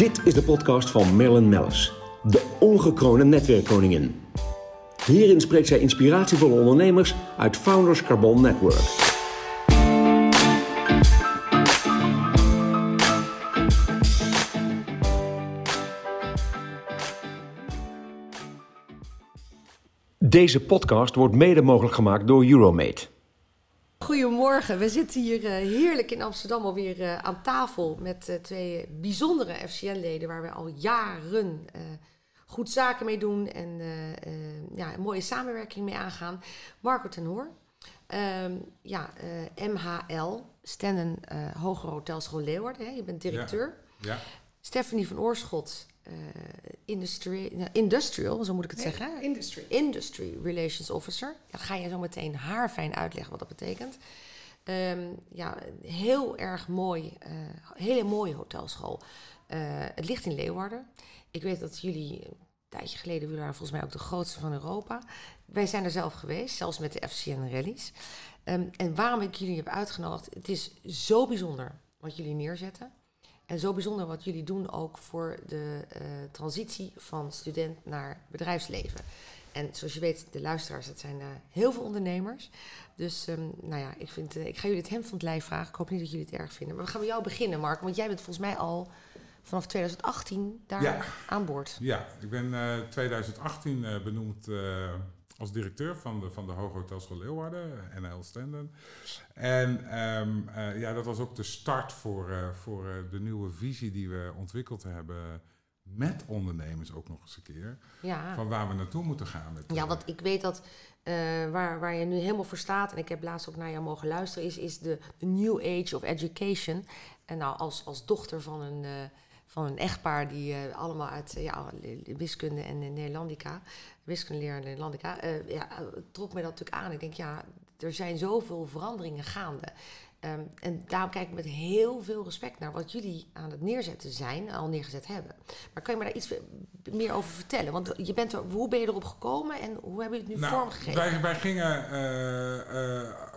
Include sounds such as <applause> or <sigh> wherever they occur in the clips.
Dit is de podcast van Marilyn Mellis, de ongekroonde netwerkkoningin. Hierin spreekt zij inspiratievolle ondernemers uit Founders Carbon Network. Deze podcast wordt mede mogelijk gemaakt door Euromate. Goedemorgen, we zitten hier uh, heerlijk in Amsterdam alweer uh, aan tafel met uh, twee bijzondere FCN-leden waar we al jaren goed zaken mee doen en ja, een mooie samenwerking mee aangaan. Marco ten Hoor, ehm, ja, MHL, Stennen Hogere Hotelschool Leeuwarden, hè? je bent directeur. Ja. Stephanie van Oorschot, industry, nou, industrial, zo moet ik het Nee, zeggen. Industry. Industry Relations Officer. Ja, ga je zo meteen haarfijn uitleggen wat dat betekent. Ehm, ja, heel erg mooi, eh, hele mooie hotelschool. Eh, het ligt in Leeuwarden. Ik weet dat jullie een tijdje geleden, jullie waren volgens mij ook de grootste van Europa. Wij zijn er zelf geweest, zelfs met de FCN Rallies. Ehm, en waarom ik jullie heb uitgenodigd, het is zo bijzonder wat jullie neerzetten. En zo bijzonder wat jullie doen ook voor de eh, transitie van student naar bedrijfsleven. En zoals je weet, de luisteraars, dat zijn eh, heel veel ondernemers. Dus ehm, nou ja, ik, vind, eh, ik ga jullie het hem van het lijf vragen. Ik hoop niet dat jullie het erg vinden. Maar we gaan bij jou beginnen, Mark. Want jij bent volgens mij al vanaf 2018 daar Ja. aan boord. Ja, ik ben eh 2018 eh, benoemd als directeur van de, van de Hoge Hotelschool Leeuwarden, NL Stenden. En ehm, eh, ja, dat was ook de start voor, eh, voor eh, de nieuwe visie die we ontwikkeld hebben met ondernemers ook nog eens een keer. Ja. Van waar we naartoe moeten gaan. Met, Ja, want ik weet dat waar, waar je nu helemaal voor staat, en ik heb laatst ook naar jou mogen luisteren, is, is de, de New Age of Education. En nou, als, als dochter van een, van een echtpaar die eh, allemaal uit eh, ja, wiskunde en eh, Nederlandica, wiskundeleraar en Nederlandica, ja, trok mij dat natuurlijk aan. Ik denk, ja, er zijn zoveel veranderingen gaande. Ehm, en daarom kijk ik met heel veel respect naar wat jullie aan het neerzetten zijn, al neergezet hebben. Maar kan je me daar iets meer over vertellen? Want je bent er, hoe ben je erop gekomen en hoe hebben jullie het nu Nou, vormgegeven? Wij, wij gingen.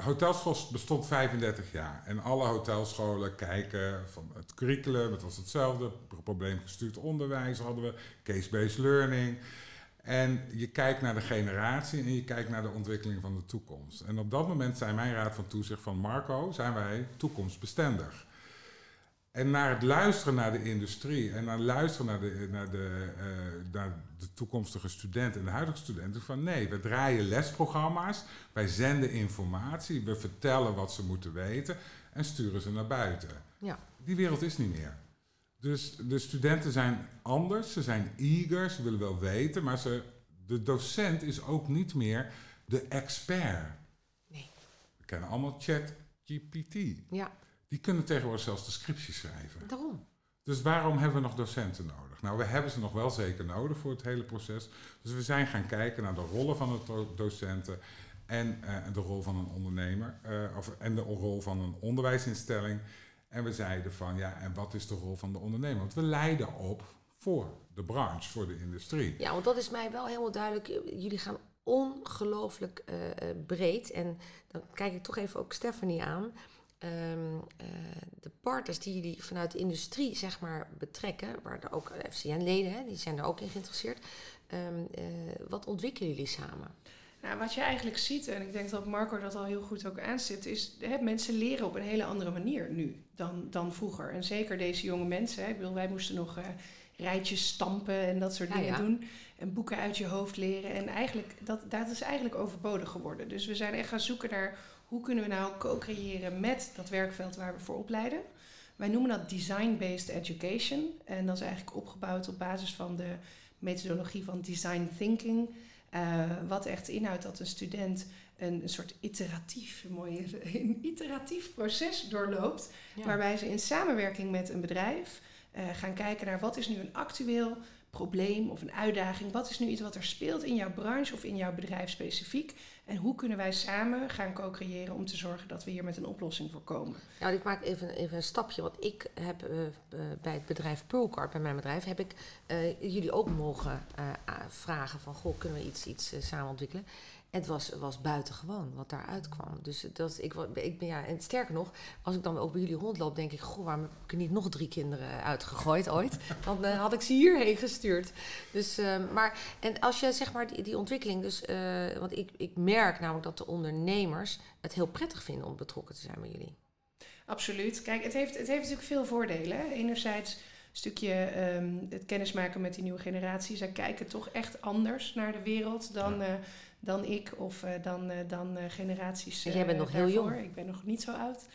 Hotelschool bestond 35 jaar. En alle hotelscholen kijken van het curriculum, het was hetzelfde. Probleemgestuurd onderwijs hadden we, case-based learning. En je kijkt naar de generatie en je kijkt naar de ontwikkeling van de toekomst. En op dat moment zei mijn raad van toezicht van Marco, zijn wij toekomstbestendig. En naar het luisteren naar de industrie en naar luisteren naar de, naar de, eh, naar de toekomstige studenten en de huidige studenten, van nee, we draaien lesprogramma's, wij zenden informatie, we vertellen wat ze moeten weten en sturen ze naar buiten. Ja. Die wereld is niet meer. Dus de studenten zijn anders, ze zijn eager, ze willen wel weten, maar ze, de docent is ook niet meer de expert. Nee. We kennen allemaal ChatGPT. Ja, Die kunnen tegenwoordig zelfs de scripties schrijven. daarom. Dus waarom hebben we nog docenten nodig? Nou, we hebben ze nog wel zeker nodig voor het hele proces. Dus we zijn gaan kijken naar de rollen van de do- docenten en eh, de rol van een ondernemer eh, of, en de rol van een onderwijsinstelling. En we zeiden van ja, en wat is de rol van de ondernemer? Want we leiden op voor de branche, voor de industrie. Ja, want dat is mij wel helemaal duidelijk. Jullie gaan ongelooflijk eh, breed. En dan kijk ik toch even ook Stephanie aan. Ehm, eh, de partners die jullie vanuit de industrie zeg maar betrekken, waar er ook FCN-leden, die zijn er ook in geïnteresseerd. Ehm, eh, wat ontwikkelen jullie samen? Nou, wat je eigenlijk ziet, en ik denk dat Marco dat al heel goed ook aanstipt, is hè, mensen leren op een hele andere manier nu dan, dan vroeger. En zeker deze jonge mensen. Hè, ik bedoel, wij moesten nog eh, rijtjes stampen en dat soort Ja, dingen ja. doen. En boeken uit je hoofd leren. En eigenlijk, dat, dat is eigenlijk overbodig geworden. Dus we zijn echt gaan zoeken naar hoe kunnen we nou co-creëren met dat werkveld waar we voor opleiden. Wij noemen dat design-based education. En dat is eigenlijk opgebouwd op basis van de methodologie van design thinking. Eh, wat echt inhoudt dat een student een, een soort iteratief, een mooi, <laughs> een iteratief proces doorloopt. Ja. Waarbij ze in samenwerking met een bedrijf eh, gaan kijken naar wat is nu een actueel probleem of een uitdaging. Wat is nu iets wat er speelt in jouw branche of in jouw bedrijf specifiek? En hoe kunnen wij samen gaan co-creëren om te zorgen dat we hier met een oplossing voor komen? Nou, ik maak even, even een stapje. Want ik heb eh, eh, bij het bedrijf Pearlcard, bij mijn bedrijf, heb ik eh, jullie ook mogen vragen van, goh, kunnen we iets, iets samen ontwikkelen? Het was, was buitengewoon wat daaruit kwam. Dus dat, ik, ik ben, ja, en sterker nog, als ik dan ook bij jullie rondloop, denk ik, goh, waarom heb ik er niet nog drie kinderen uitgegooid ooit? Dan had ik ze hierheen gestuurd. Dus, maar, en als je zeg maar die, die ontwikkeling, dus, eh, want ik, ik namelijk dat de ondernemers het heel prettig vinden om betrokken te zijn bij jullie. Absoluut. Kijk, het heeft, het heeft natuurlijk veel voordelen. Enerzijds een stukje ehm, het kennismaken met die nieuwe generatie. Zij kijken toch echt anders naar de wereld dan, eh, dan ik of eh, dan, eh, dan eh, generaties. En jij bent nog heel jong. Ik ben nog niet zo oud.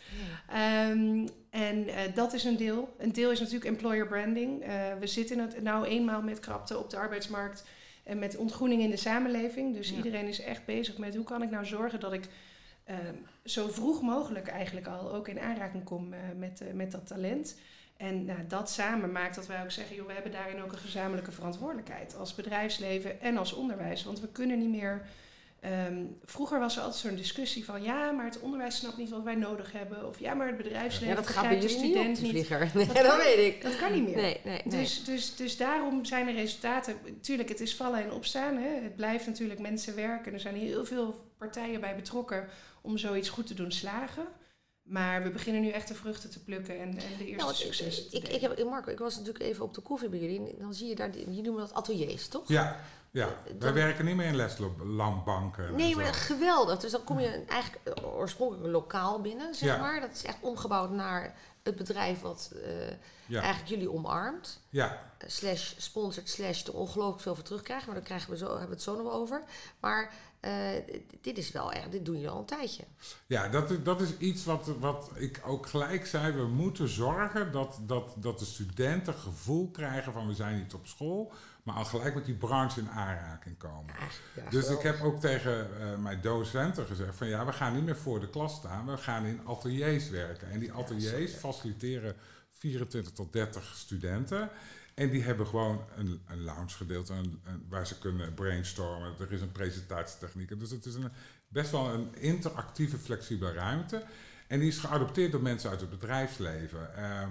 Ehm, en eh, dat is een deel. Een deel is natuurlijk employer branding. Eh, we zitten het nou eenmaal met krapte op de arbeidsmarkt en met ontgroening in de samenleving. Dus Ja. iedereen is echt bezig met hoe kan ik nou zorgen dat ik ehm, zo vroeg mogelijk eigenlijk al ook in aanraking kom eh, met, eh, met dat talent. En nou, dat samen maakt dat wij ook zeggen, joh, we hebben daarin ook een gezamenlijke verantwoordelijkheid als bedrijfsleven en als onderwijs. Want we kunnen niet meer. Ehm, vroeger was er altijd zo'n discussie van ja, maar het onderwijs snapt niet wat wij nodig hebben. Of ja, maar het bedrijfsleven Ja, dat gaat bij de niet student de niet. Nee, Dat dat, kan weet ik. Dat kan niet meer. Nee, nee, nee. Dus, dus, dus daarom zijn de resultaten. Tuurlijk, het is vallen en opstaan. Hè. Het blijft natuurlijk mensen werken. Er zijn heel veel partijen bij betrokken om zoiets goed te doen slagen. Maar we beginnen nu echt de vruchten te plukken en, en de eerste Nou, te ik, ik, heb, Marco, ik was natuurlijk even op de koffie bij jullie. en Dan zie je daar, die- jullie noemen dat ateliers, toch? Ja, ja. wij Dan- werken niet meer in leslandbanken. en Nee, maar geweldig. Dus dan kom je eigenlijk eh, oorspronkelijk een lokaal binnen, zeg Ja. maar. Dat is echt omgebouwd naar het bedrijf wat eh, Ja, eigenlijk jullie omarmt. ja, Eh, slash sponsort, slash er ongelooflijk veel voor terugkrijgen. Maar daar krijgen we zo, hebben we het zo nog over. Maar eh, dit is wel echt, dit doen jullie al een tijdje. ja dat, is, dat is iets wat, wat ik ook gelijk zei. We moeten zorgen dat, dat, dat de studenten gevoel krijgen van we zijn niet op school. Maar al gelijk met die branche in aanraking komen. Ja, Dus ik heb ook tegen eh, mijn docenten gezegd van ja, we gaan niet meer voor de klas staan, we gaan in ateliers werken. En die ateliers faciliteren 24 tot 30 studenten. En die hebben gewoon een, een lounge gedeelte een, een- waar ze kunnen brainstormen. Er is een presentatietechniek. Dus het is een, best wel een interactieve, flexibele ruimte. En die is geadopteerd door mensen uit het bedrijfsleven. Eh,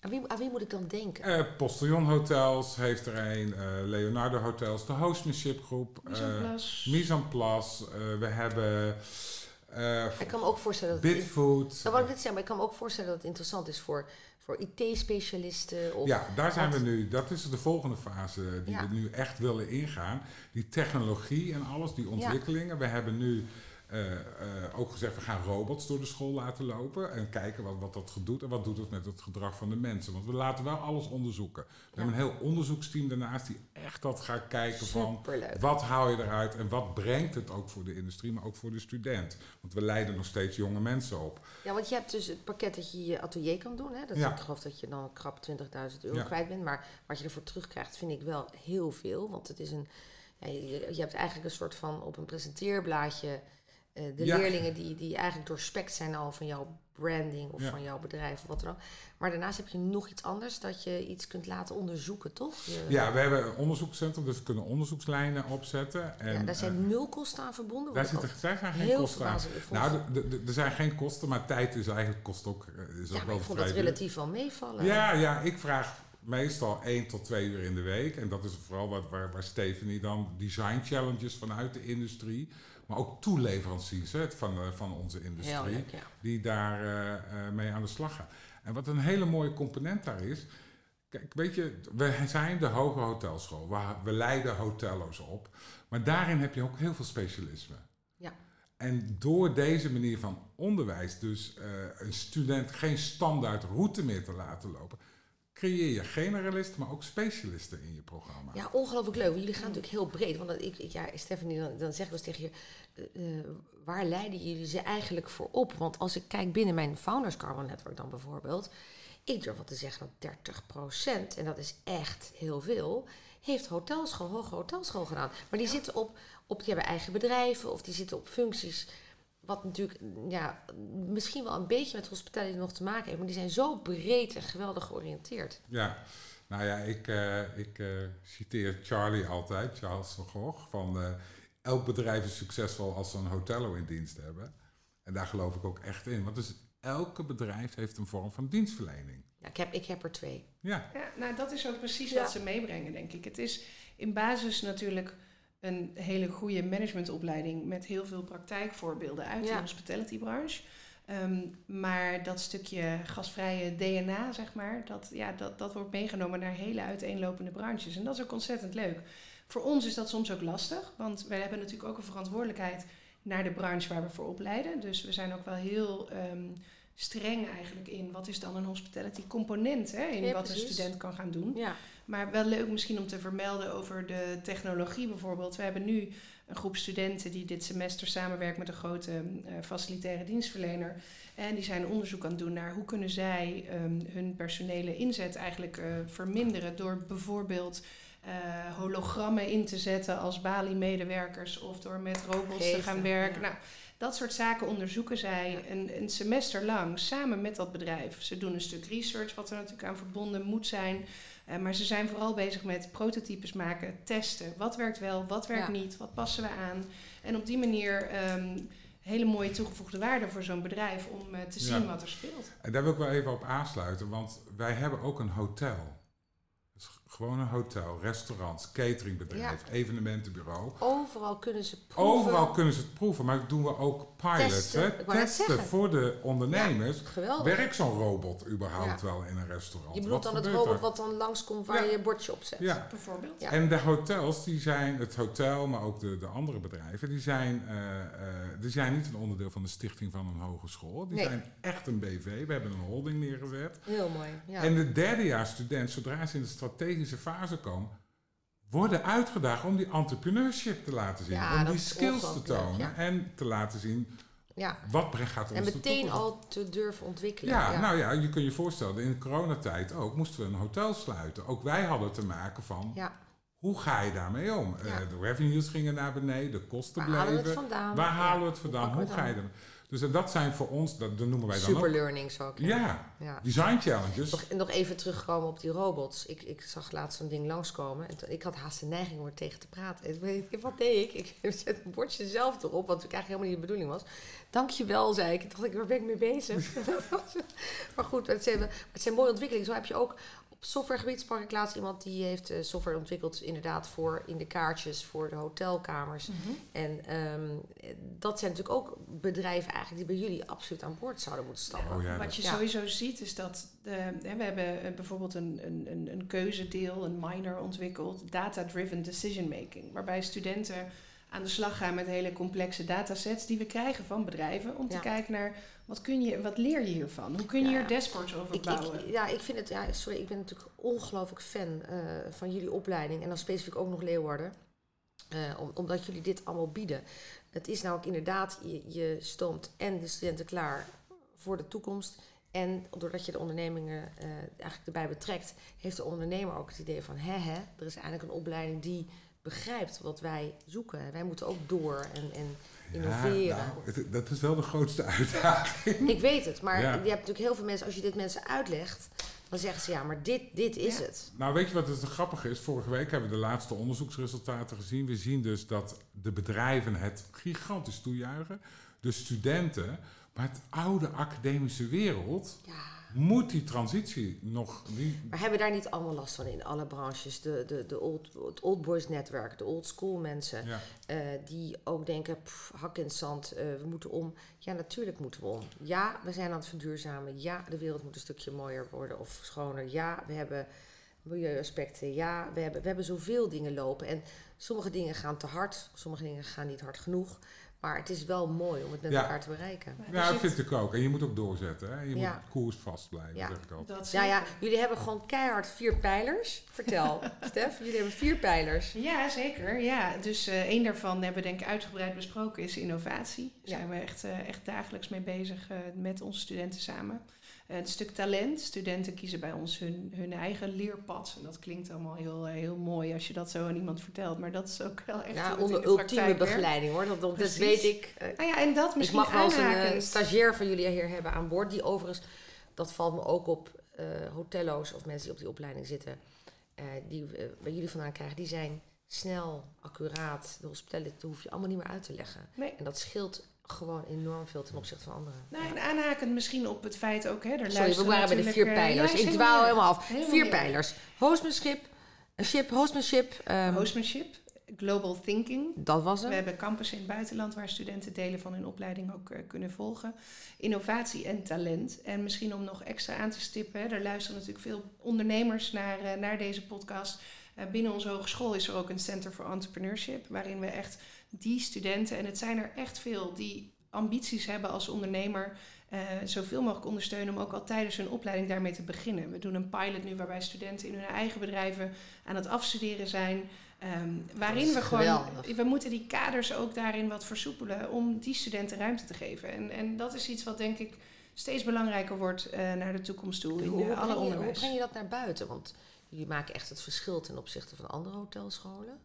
Aan wie, aan wie moet ik dan denken? eh, Postillon Hotels heeft er een, eh, Leonardo Hotels, de Hostmanship Groep. Mise en eh, place. Eh, we hebben eh, ik kan me ook voorstellen dat Bitfood. Nou, wat ik net zei, maar ik kan me ook voorstellen dat het interessant is voor, voor IT-specialisten. Of Ja, daar zijn we nu. Dat is de volgende fase die Ja. we nu echt willen ingaan. Die technologie en alles, die ontwikkelingen. We hebben nu eh, eh, ook gezegd, we gaan robots door de school laten lopen. En kijken wat, wat dat doet en wat doet het met het gedrag van de mensen. Want we laten wel alles onderzoeken. We hebben een heel onderzoeksteam daarnaast die echt dat gaat kijken van... Wat haal je eruit en wat brengt het ook voor de industrie, maar ook voor de student? Want we leiden nog steeds jonge mensen op. Ja, want je hebt dus het pakket dat je je atelier kan doen. Hè? Dat Ja. Ik geloof dat je dan krap 20.000 euro Ja. kwijt bent. Maar wat je ervoor terugkrijgt vind ik wel heel veel. Want het is een... Je, je hebt eigenlijk een soort van op een presenteerblaadje... eh, de Ja. leerlingen die, die eigenlijk doorspekt zijn al van jouw branding of Ja. van jouw bedrijf of wat dan ook. Maar daarnaast heb je nog iets anders dat je iets kunt laten onderzoeken, toch? Je- Ja, we hebben een onderzoekscentrum, dus we kunnen onderzoekslijnen opzetten. En, ja, daar zijn eh, nul kosten aan verbonden. daar zitten, zijn geen heel kosten aan. Nou, er zijn geen kosten, maar tijd is eigenlijk kost ook, eh, is ja, ook ik vond dat relatief wel meevallen. Ja, ja, ik vraag meestal één tot twee uur in de week. En dat is vooral wat, waar, waar Stephanie dan design challenges vanuit de industrie, maar ook toeleveranciers hè, van, van onze industrie, Heel leuk, ja. die daar eh, eh, mee aan de slag gaan. En wat een hele mooie component daar is. Kijk, weet je, we zijn de hoge hotelschool. We, we leiden hotello's op. Maar daarin heb je ook heel veel specialisme. Ja. En door deze manier van onderwijs, dus eh, een student geen standaard route meer te laten lopen, creëer je generalisten, maar ook specialisten in je programma. Ja, ongelooflijk leuk. Want jullie gaan natuurlijk heel breed. Want ik, ik- ja, Stephanie, dan, dan zeg ik wel eens tegen je... eh, eh, waar leiden jullie ze eigenlijk voor op? Want als ik kijk binnen mijn Founders Carbon Network dan bijvoorbeeld... Ik durf wel te zeggen dat 30%, en dat is echt heel veel... heeft hotelschool, hoge hotelschool gedaan. Maar die zitten op, op... Die hebben eigen bedrijven of die zitten op functies... Wat natuurlijk ja, misschien wel een beetje met hospitality nog te maken heeft. Maar die zijn zo breed en geweldig georiënteerd. Ja, nou ja, ik, eh, ik eh, citeer Charlie altijd, Charles van Gogh, van eh, elk bedrijf is succesvol als ze een hotello in dienst hebben. En daar geloof ik ook echt in, want dus elke bedrijf heeft een vorm van dienstverlening. Ja, ik, heb, ik heb er twee. Ja, Ja, nou dat is ook precies Ja. wat ze meebrengen, denk ik. Het is in basis natuurlijk een hele goede managementopleiding met heel veel praktijkvoorbeelden uit de Ja. hospitality branche. Ehm, maar dat stukje gasvrije DNA, zeg maar, dat, ja, dat, dat wordt meegenomen naar hele uiteenlopende branches. En dat is ook ontzettend leuk. Voor ons is dat soms ook lastig, want wij hebben natuurlijk ook een verantwoordelijkheid naar de branche waar we voor opleiden. Dus we zijn ook wel heel ehm, streng eigenlijk in wat is dan een hospitality component hè, in Ja, wat een student kan gaan doen. Ja. Maar wel leuk misschien om te vermelden over de technologie bijvoorbeeld. We hebben nu een groep studenten die dit semester samenwerkt met een grote eh, facilitaire dienstverlener. En die zijn onderzoek aan het doen naar hoe kunnen zij ehm, hun personele inzet eigenlijk eh, verminderen door bijvoorbeeld eh, hologrammen in te zetten als Bali-medewerkers of door met robots te gaan werken. ja. Nou, dat soort zaken onderzoeken zij een, een semester lang samen met dat bedrijf. Ze doen een stuk research, wat er natuurlijk aan verbonden moet zijn. Eh, maar ze zijn vooral bezig met prototypes maken, testen. Wat werkt wel, wat werkt Ja. niet, wat passen we aan. En op die manier ehm, hele mooie toegevoegde waarde voor zo'n bedrijf om eh, te Ja. zien wat er speelt. En daar wil ik wel even op aansluiten, want wij hebben ook een hotel. Gewoon een hotel, restaurants, cateringbedrijf, evenementenbureau. Overal kunnen ze proeven. Overal kunnen ze het proeven, maar doen we ook pilots. Testen, hè? voor de ondernemers. Geweldig. Werkt zo'n robot überhaupt Ja. wel in een restaurant? Je bedoelt Wat dan het robot er? wat dan langskomt waar Ja. je je bordje op zet. Ja, Bijvoorbeeld. Ja. En de hotels, die zijn, het hotel, maar ook de, de andere bedrijven, die zijn, eh, eh, die zijn niet een onderdeel van de stichting van een hogeschool. Die Nee. zijn echt een BV. We hebben een holding neergezet. Heel mooi. Ja. En de derdejaarsstudent, zodra ze in de strategische fase komen, worden uitgedaagd om die entrepreneurship te laten zien. Ja, om die skills te tonen ja. en te laten zien ja. wat gaat ons En meteen al te durven ontwikkelen. Ja, nou ja, je kunt je voorstellen, in de coronatijd ook moesten we een hotel sluiten. Ook wij hadden te maken van, ja. hoe ga je daarmee om? Eh, de revenues gingen naar beneden, de kosten Waar halen we bleven. het vandaan? Waar halen we het vandaan? we Hoe ga je dan? Dus en dat zijn voor ons, dat, dat noemen wij dan Super learnings ook. Ja, ja. design challenges. Nog, nog even terugkomen op die robots. Ik, ik zag laatst zo'n ding langskomen. En ik had haast de neiging om er tegen te praten. En weet ik, wat deed ik? Ik <laughs> zet een bordje zelf erop, wat eigenlijk helemaal niet de bedoeling was. Dankjewel, zei ik. Toen dacht ik, waar ben ik mee bezig? <laughs> Maar goed, het zijn, het zijn mooie ontwikkelingen. Zo heb je ook softwaregebied sprak ik laatst iemand die heeft eh, software ontwikkeld inderdaad voor in de kaartjes voor de hotelkamers. En ehm, dat zijn natuurlijk ook bedrijven eigenlijk die bij jullie absoluut aan boord zouden moeten stappen. Oh ja, Wat je Ja. sowieso ziet is dat de, hè, we hebben eh, bijvoorbeeld een, een, een, een keuzedeel, een minor ontwikkeld, data-driven decision making, waarbij studenten aan de slag gaan met hele complexe datasets die we krijgen van bedrijven om Ja. te kijken naar wat kun je, wat leer je hiervan? Hoe kun je Ja. hier dashboards over Ik, bouwen? ik, ja, ik vind het, ja, sorry, ik ben natuurlijk ongelooflijk fan eh, van jullie opleiding en dan specifiek ook nog Leeuwarden. Eh, om, omdat jullie dit allemaal bieden. Het is nou ook inderdaad, je, je stoomt en de studenten klaar voor de toekomst. En doordat je de ondernemingen eh, eigenlijk erbij betrekt, heeft de ondernemer ook het idee van: hè, hè, er is eigenlijk een opleiding die begrijpt wat wij zoeken. Wij moeten ook door en, en innoveren. Ja, nou, het- dat is wel de grootste uitdaging. Ik weet het, maar Ja. je hebt natuurlijk heel veel mensen, als je dit mensen uitlegt, dan zeggen ze ja, maar dit, dit is Ja. het. Nou, weet je wat het grappige is? Vorige week hebben we de laatste onderzoeksresultaten gezien. We zien dus dat de bedrijven het gigantisch toejuichen. De studenten, maar het oude academische wereld Ja. Moet die transitie nog. Die, Maar hebben daar niet allemaal last van in alle branches? De, de, de old, het old boys netwerk, de old school mensen, ja. eh, die ook denken, pff, hak in het zand, eh, we moeten om. Ja, natuurlijk moeten we om. Ja, we zijn aan het verduurzamen. Ja, de wereld moet een stukje mooier worden of schoner. Ja, we hebben milieuaspecten. Ja, we hebben, we hebben zoveel dingen lopen. En sommige dingen gaan te hard, sommige dingen gaan niet hard genoeg. Maar het is wel mooi om het met Ja. elkaar te bereiken. Er Ja, dat zit- vind ik ook. En je moet ook doorzetten. Hè? Je Ja. moet koers vast blijven, Ja. zeg ik altijd. dat Ja, jullie hebben gewoon keihard vier pijlers. Vertel, <laughs> Stef, jullie hebben vier pijlers. Ja, zeker. Ja, dus eh één daarvan hebben we denk ik uitgebreid besproken is innovatie. Daar Ja. zijn we echt, eh, echt dagelijks mee bezig eh, met onze studenten samen. Eh, het stuk talent. Studenten kiezen bij ons hun, hun eigen leerpad. En dat klinkt allemaal heel, eh, heel mooi als je dat zo aan iemand vertelt. Maar dat is ook wel echt Ja, onder de ultieme werkt. begeleiding hoor. Dat, dat, weet ik. Eh, Nou ja, en dat ik misschien mag wel eens een stagiair van jullie hier hebben aan boord. Die overigens, dat valt me ook op, eh hotello's of mensen die op die opleiding zitten. eh, die bij jullie vandaan krijgen, die zijn snel, accuraat. De hospitality dat hoef je allemaal niet meer uit te leggen. Nee. En dat scheelt gewoon enorm veel ten opzichte van anderen. Nou, en aanhakend misschien op het feit ook, hè, er Sorry, we waren bij de vier eh, pijlers. ja, ik dwaal helemaal af. Helemaal vier pijlers. Hostmanship, een ship, hostmanship. ehm, Hostmanship, global thinking. Dat was We hem. hebben campussen in het buitenland waar studenten delen van hun opleiding ook eh, kunnen volgen. Innovatie en talent. En misschien om nog extra aan te stippen, hè, er luisteren natuurlijk veel ondernemers naar, eh, naar deze podcast. Eh, binnen onze hogeschool is er ook een Center for Entrepreneurship, waarin we echt die studenten, en het zijn er echt veel, die ambities hebben als ondernemer, eh, zoveel mogelijk ondersteunen om ook al tijdens hun opleiding daarmee te beginnen. We doen een pilot nu waarbij studenten in hun eigen bedrijven aan het afstuderen zijn. ehm, waarin we gewoon, geweldig. we moeten die kaders ook daarin wat versoepelen om die studenten ruimte te geven. En, en dat is iets wat denk ik steeds belangrijker wordt eh, naar de toekomst toe in Hoe, eh, hoe alle breng je, hoe onderwijs. breng je dat naar buiten? Want jullie maken echt het verschil ten opzichte van andere hotelscholen.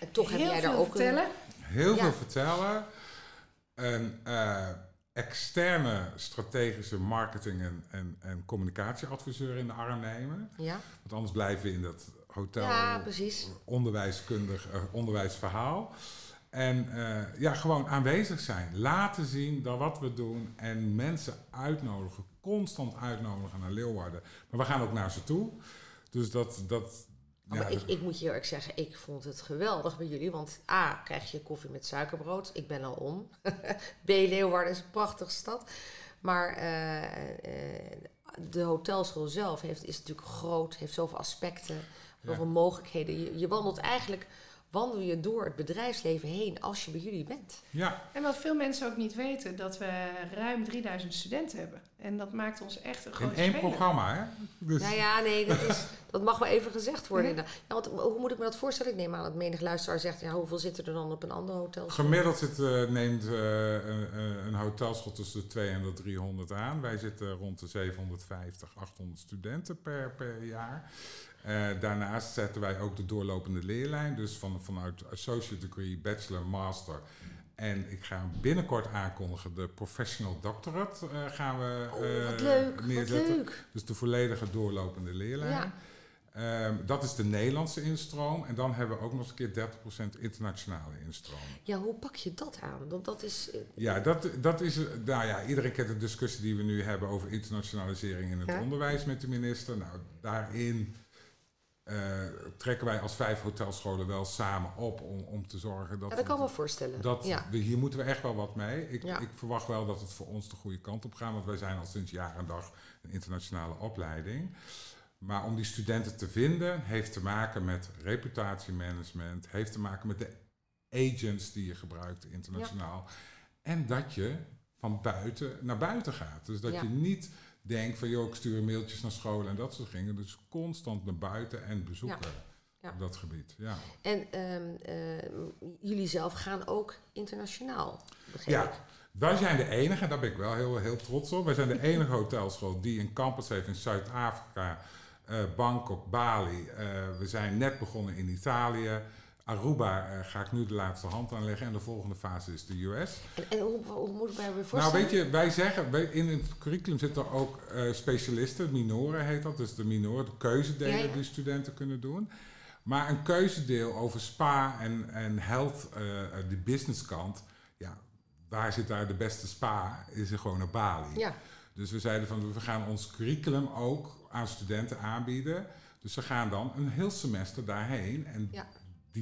En toch heb Heel jij daar veel ook vertellen. een... Heel Ja. veel vertellen. Een eh, externe strategische marketing- en, en, en communicatieadviseur in de arm nemen. Ja, Want anders blijven we in dat hotel ja precies. onderwijskundig eh, onderwijsverhaal. En eh, ja, gewoon aanwezig zijn. Laten zien dat wat we doen. En mensen uitnodigen. Constant uitnodigen naar Leeuwarden. Maar we gaan ook naar ze toe. Dus dat... dat ja, maar ik, ik moet je heel erg zeggen, ik vond het geweldig bij jullie. Want A, krijg je koffie met suikerbrood. Ik ben al om. <laughs> B, Leeuwarden is een prachtige stad. Maar eh, eh, de hotelschool zelf heeft, is natuurlijk groot, heeft zoveel aspecten, zoveel mogelijkheden. Je, je wandelt eigenlijk, wandel je door het bedrijfsleven heen als je bij jullie bent. ja, En wat veel mensen ook niet weten, dat we ruim 3000 studenten hebben. En dat maakt ons echt een in grote één speler. programma, hè? Dus Nou ja, nee, dat, is, <laughs> dat mag wel even gezegd worden. Ja, want hoe moet ik me dat voorstellen? Ik neem aan dat menig luisteraar zegt, ja, hoeveel zitten er dan op een ander hotel? Gemiddeld zit, eh, neemt eh, een, eh, een hotelschool tussen de 200 en de 300 aan. Wij zitten rond de 750, 800 studenten per, per jaar. Eh, daarnaast zetten wij ook de doorlopende leerlijn. Dus van, vanuit associate degree, bachelor, master. En ik ga binnenkort aankondigen, de professional doctorate eh, gaan we Oh, wat eh, leuk, wat neerzetten. leuk. Dus de volledige doorlopende leerlijn. Ja. Ehm, dat is de Nederlandse instroom. En dan hebben we ook nog eens een keer 30% internationale instroom. Ja, hoe pak je dat aan? Want dat is... Ja, dat, dat is. Nou ja, iedereen kent de discussie die we nu hebben over internationalisering in het Ja. onderwijs met de minister. Nou, daarin eh, trekken wij als vijf hotelscholen wel samen op om, om te zorgen dat. Ja, dat kan ik me voorstellen. dat ja. we, hier moeten we echt wel wat mee. Ik, Ja. ik verwacht wel dat het voor ons de goede kant op gaat, want wij zijn al sinds jaar en dag een internationale opleiding. Maar om die studenten te vinden, heeft te maken met reputatiemanagement, heeft te maken met de agents die je gebruikt internationaal. En dat je van buiten naar buiten gaat. Dus dat je niet denkt van, joh, ik stuur mailtjes naar scholen en dat soort dingen. Dus constant naar buiten en bezoeken Ja. op dat gebied. Ja. En ehm, eh, jullie zelf gaan ook internationaal, begrijp ik. Ja, wij zijn de enige, daar ben ik wel heel, heel trots op. Wij zijn de <laughs> enige hotelschool die een campus heeft in Zuid-Afrika, eh, Bangkok, Bali. Eh, we zijn net begonnen in Italië. Aruba eh, ga ik nu de laatste hand aanleggen en de volgende fase is de US. En, en hoe, hoe moet ik mij weer Nou, voorstellen? weet je, wij zeggen, wij- in het curriculum zitten ook eh, specialisten, minoren heet dat. Dus de minoren, de keuzedelen Ja, ja. die studenten kunnen doen. Maar een keuzedeel over spa en, en health, eh, eh, de businesskant, ja, waar zit daar de beste spa? Is er gewoon naar Bali. Ja, Dus we zeiden van, we gaan ons curriculum ook aan studenten aanbieden. Dus ze gaan dan een heel semester daarheen en Ja.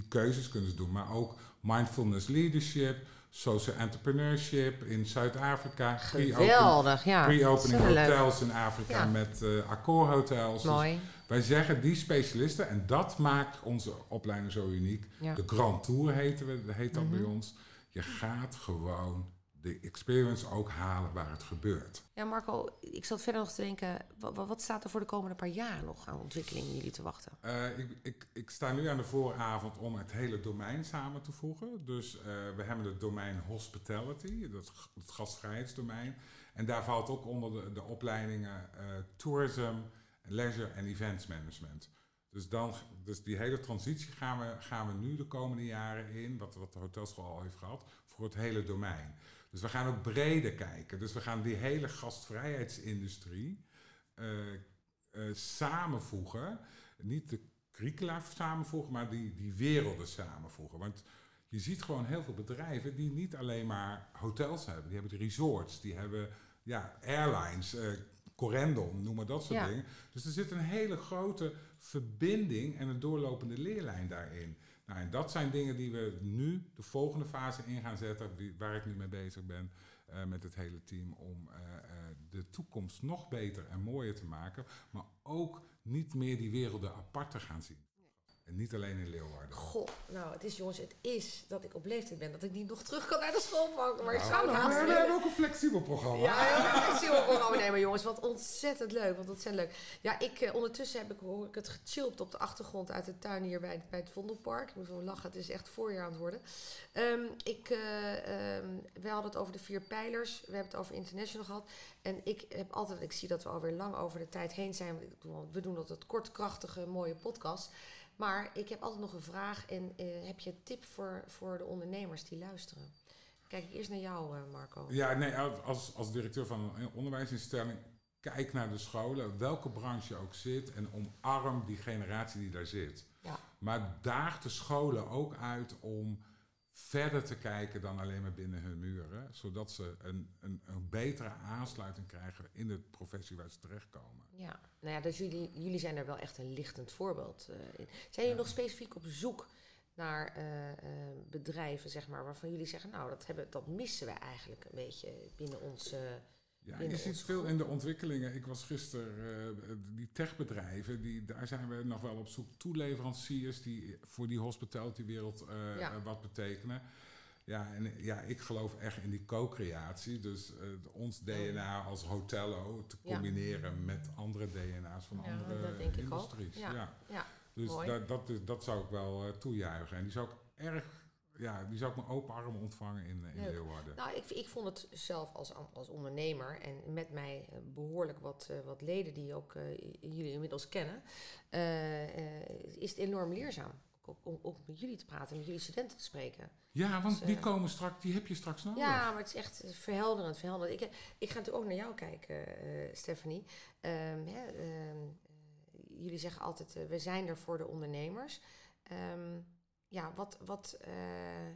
Die keuzes kunnen ze doen. Maar ook mindfulness leadership, social entrepreneurship in Zuid-Afrika. geweldig. Ja, Pre-opening leuk. hotels in Afrika Ja. met eh accordhotels. Dus Mooi. wij zeggen die specialisten, en dat maakt onze opleiding zo uniek. Ja. De Grand Tour heten we, heet dat bij Mhm. ons. Je gaat gewoon de experience ook halen waar het gebeurt. Ja, Marco, ik zat verder nog te denken, wat, wat staat er voor de komende paar jaar nog aan ontwikkelingen jullie te wachten? Eh, ik, ik, ik sta nu aan de vooravond om het hele domein samen te voegen. Dus eh, we hebben het domein hospitality, dat, het gastvrijheidsdomein. En daar valt ook onder de, de opleidingen eh, tourism, leisure en events management. Dus, dan, dus die hele transitie gaan we, gaan we nu de komende jaren in, wat, wat de hotelschool al heeft gehad, voor het hele domein. Dus we gaan ook breder kijken. Dus we gaan die hele gastvrijheidsindustrie eh, eh, samenvoegen. Niet de curricula samenvoegen, maar die, die werelden samenvoegen. Want je ziet gewoon heel veel bedrijven die niet alleen maar hotels hebben. Die hebben de resorts, die hebben ja, airlines, Corendon, noem maar dat soort Ja. dingen. Dus er zit een hele grote verbinding en een doorlopende leerlijn daarin. Nou, en dat zijn dingen die we nu de volgende fase in gaan zetten, waar ik nu mee bezig ben eh, met het hele team, om eh, eh, de toekomst nog beter en mooier te maken, maar ook niet meer die werelden apart te gaan zien. En niet alleen in Leeuwarden. Goh, nou, het is jongens, het is dat ik op leeftijd ben, dat ik niet nog terug kan naar de schoolbank. Maar ik Nou, zou het haast we hebben ook een flexibel programma. Ja, heel flexibel programma. Nee, maar jongens, wat ontzettend leuk. Wat ontzettend leuk. Ja, ik, eh, ondertussen heb ik, hoor ik het gechilpt op de achtergrond uit de tuin hier bij, het- bij het Vondelpark. Ik moet wel lachen, het is echt voorjaar aan het worden. Ehm, ik, ehm, we hadden het over de vier pijlers. We hebben het over international gehad. En ik heb altijd, ik zie dat we alweer lang over de tijd heen zijn. We doen altijd kort, krachtige, mooie podcast. Maar ik heb altijd nog een vraag. En eh, heb je een tip voor, voor de ondernemers die luisteren? Kijk ik eerst naar jou, eh, Marco. Ja, nee, als, als directeur van een onderwijsinstelling, kijk naar de scholen, welke branche je ook zit, en omarm die generatie die daar zit. Ja. Maar daag de scholen ook uit om verder te kijken dan alleen maar binnen hun muren, zodat ze een, een, een betere aansluiting krijgen in de professie waar ze terechtkomen. Ja, nou ja, dus jullie, jullie zijn daar wel echt een lichtend voorbeeld eh, in. Zijn jullie nog specifiek op zoek naar eh, eh, bedrijven, zeg maar, waarvan jullie zeggen, nou, dat, hebben, dat missen we eigenlijk een beetje binnen ons. Ja, je ziet veel in de ontwikkelingen. Ik was gisteren, eh, die techbedrijven, die, daar zijn we nog wel op zoek. Toeleveranciers die voor die hospitality-wereld eh, Ja. eh, wat betekenen. Ja, en ja, ik geloof echt in die co-creatie. Dus ons DNA als hotello te Ja. combineren met andere DNA's van Ja, andere dat denk ik ook. industries. Ja. Ja. ja, Dus dat, dat, zou ik wel toejuichen. En die zou ik erg, ja, die zou ik met open armen ontvangen in, in Leuk. Leeuwarden. nou, ik, ik vond het zelf als, als ondernemer en met mij eh, behoorlijk wat, eh, wat leden die ook eh, jullie inmiddels kennen, is het enorm leerzaam. Om, ook met jullie te praten, met jullie studenten te spreken. Ja, want Dus, die komen straks, die heb je straks nodig. Ja, maar het is echt verhelderend. verhelderend. Ik, ik ga natuurlijk ook naar jou kijken, Stephanie. Ehm, hè, ehm, eh, jullie zeggen altijd, we zijn er voor de ondernemers. Ehm, ja, wat, wat, eh, eh,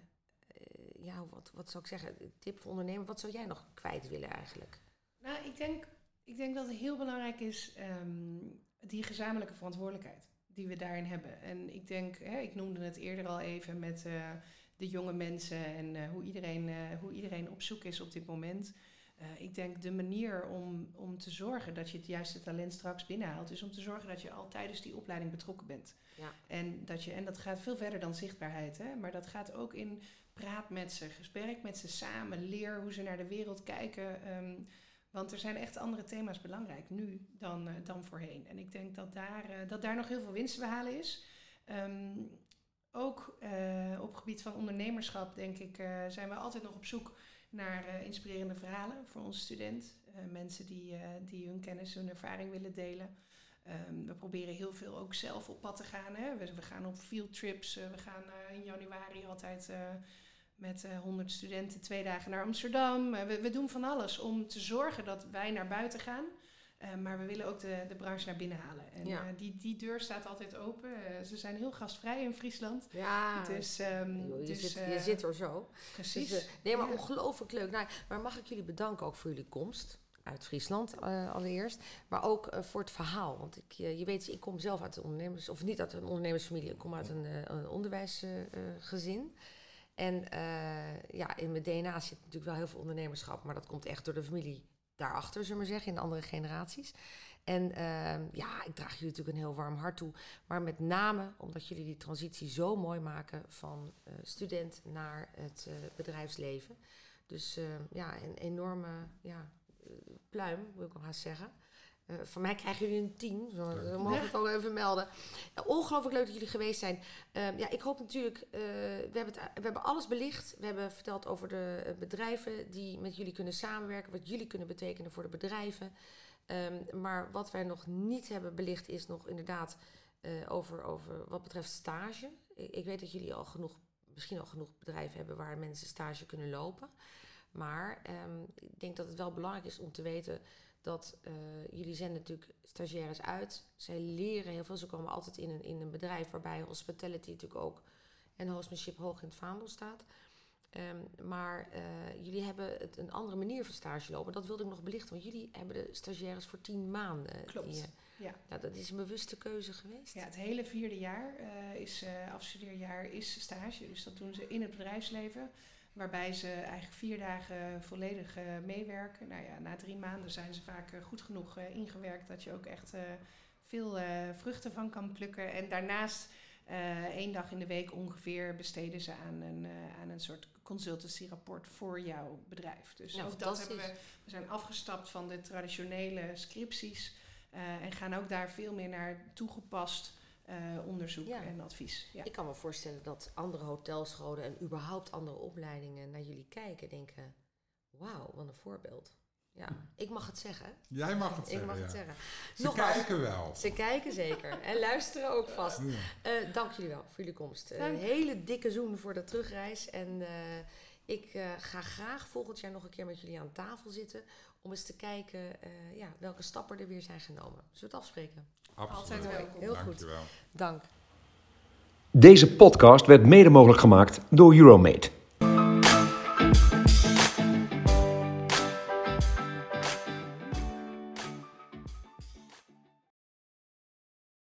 ja, wat, wat zou ik zeggen? Tip voor ondernemers, wat zou jij nog kwijt willen eigenlijk? Nou, ik denk, ik denk dat het heel belangrijk is ehm, die gezamenlijke verantwoordelijkheid die we daarin hebben. En ik denk, hè, ik noemde het eerder al even met eh, de jonge mensen en hoe, iedereen, hoe iedereen op zoek is op dit moment. Eh, ik denk de manier om, om te zorgen dat je het juiste talent straks binnenhaalt, is om te zorgen dat je al tijdens die opleiding betrokken bent. Ja. En, dat je, en dat gaat veel verder dan zichtbaarheid, hè? maar dat gaat ook in praat met ze, gesprek met ze samen, leer hoe ze naar de wereld kijken. ehm, want er zijn echt andere thema's belangrijk nu dan, eh, dan voorheen. En ik denk dat daar, eh, dat daar nog heel veel winst te behalen is. Ehm, ook op het gebied van ondernemerschap, denk ik, zijn we altijd nog op zoek naar eh, inspirerende verhalen voor onze student. Eh, mensen die, eh, die hun kennis, hun ervaring willen delen. Ehm, we proberen heel veel ook zelf op pad te gaan. Hè. We, we gaan op field trips. we gaan in januari altijd met eh 100 studenten twee dagen naar Amsterdam. We, we doen van alles om te zorgen dat wij naar buiten gaan. Eh, maar we willen ook de, de branche naar binnen halen. En Ja. eh, die, die deur staat altijd open. Eh, ze zijn heel gastvrij in Friesland. Ja, dus, ehm, joh, je, dus, zit, je zit er zo. Precies. Dus, nee, maar Ja. ongelooflijk leuk. Nou, maar mag ik jullie bedanken ook voor jullie komst uit Friesland allereerst. Maar ook voor het verhaal. Want ik, je weet, ik kom zelf uit een ondernemers... Of niet uit een ondernemersfamilie. Ik kom uit een, een onderwijsgezin. en ja, in mijn DNA zit natuurlijk wel heel veel ondernemerschap. Maar dat komt echt door de familie daarachter, zullen we zeggen. In de andere generaties. En ehm, ja, ik draag jullie natuurlijk een heel warm hart toe. Maar met name omdat jullie die transitie zo mooi maken van eh, student naar het eh, bedrijfsleven. Dus eh, ja, een enorme ja, eh, pluim, wil ik wel haast zeggen. Eh van mij krijgen jullie een 10, zo, mogen we het ook even melden. Ongelooflijk leuk dat jullie geweest zijn. Eh, ja, ik hoop natuurlijk, eh, we, hebben het, we hebben alles belicht. We hebben verteld over de eh, bedrijven die met jullie kunnen samenwerken, wat jullie kunnen betekenen voor de bedrijven. Ehm, maar wat wij nog niet hebben belicht is nog inderdaad over, over wat betreft stage. Ik, ik weet dat jullie al genoeg, misschien al genoeg bedrijven hebben waar mensen stage kunnen lopen. Maar ehm, ik denk dat het wel belangrijk is om te weten dat eh, jullie zenden natuurlijk stagiaires uit. Zij leren heel veel. Ze komen altijd in een, in een bedrijf waarbij hospitality natuurlijk ook en hostmanship hoog in het vaandel staat. Ehm, maar eh, jullie hebben het een andere manier van stage lopen. Dat wilde ik nog belichten, want jullie hebben de stagiaires voor tien maanden. Klopt. Die, eh, Ja. Nou, dat is een bewuste keuze geweest. Ja, het hele vierde jaar uh, is uh, afstudeerjaar is stage. Dus dat doen ze in het bedrijfsleven. Waarbij ze eigenlijk vier dagen volledig uh, meewerken. Nou ja, na drie maanden zijn ze vaak goed genoeg ingewerkt dat je ook echt veel vruchten van kan plukken. En daarnaast één dag in de week ongeveer besteden ze aan een, aan een soort consultancy-rapport voor jouw bedrijf. Dus ja, ook dat hebben we. We zijn afgestapt van de traditionele scripties. En gaan ook daar veel meer naar toegepast uh, onderzoek ja. en advies. Ja. Ik kan me voorstellen dat andere hotelscholen en überhaupt andere opleidingen naar jullie kijken en denken: wauw, wat een voorbeeld. Ja, ik mag het zeggen. Jij mag het ik zeggen. mag ja. het zeggen. Ze Nogmaals, kijken wel. Ze kijken zeker. En luisteren ook vast. Ja. Uh, dank jullie wel voor jullie komst. Een hele dikke zoen voor de terugreis. En ik uh, ga graag volgend jaar nog een keer met jullie aan tafel zitten. Om eens te kijken uh, ja, welke stappen er weer zijn genomen. Zullen we het afspreken? Absoluut. Altijd welkom. Heel Dankjewel. goed. Dank. Deze podcast werd mede mogelijk gemaakt door Euromate.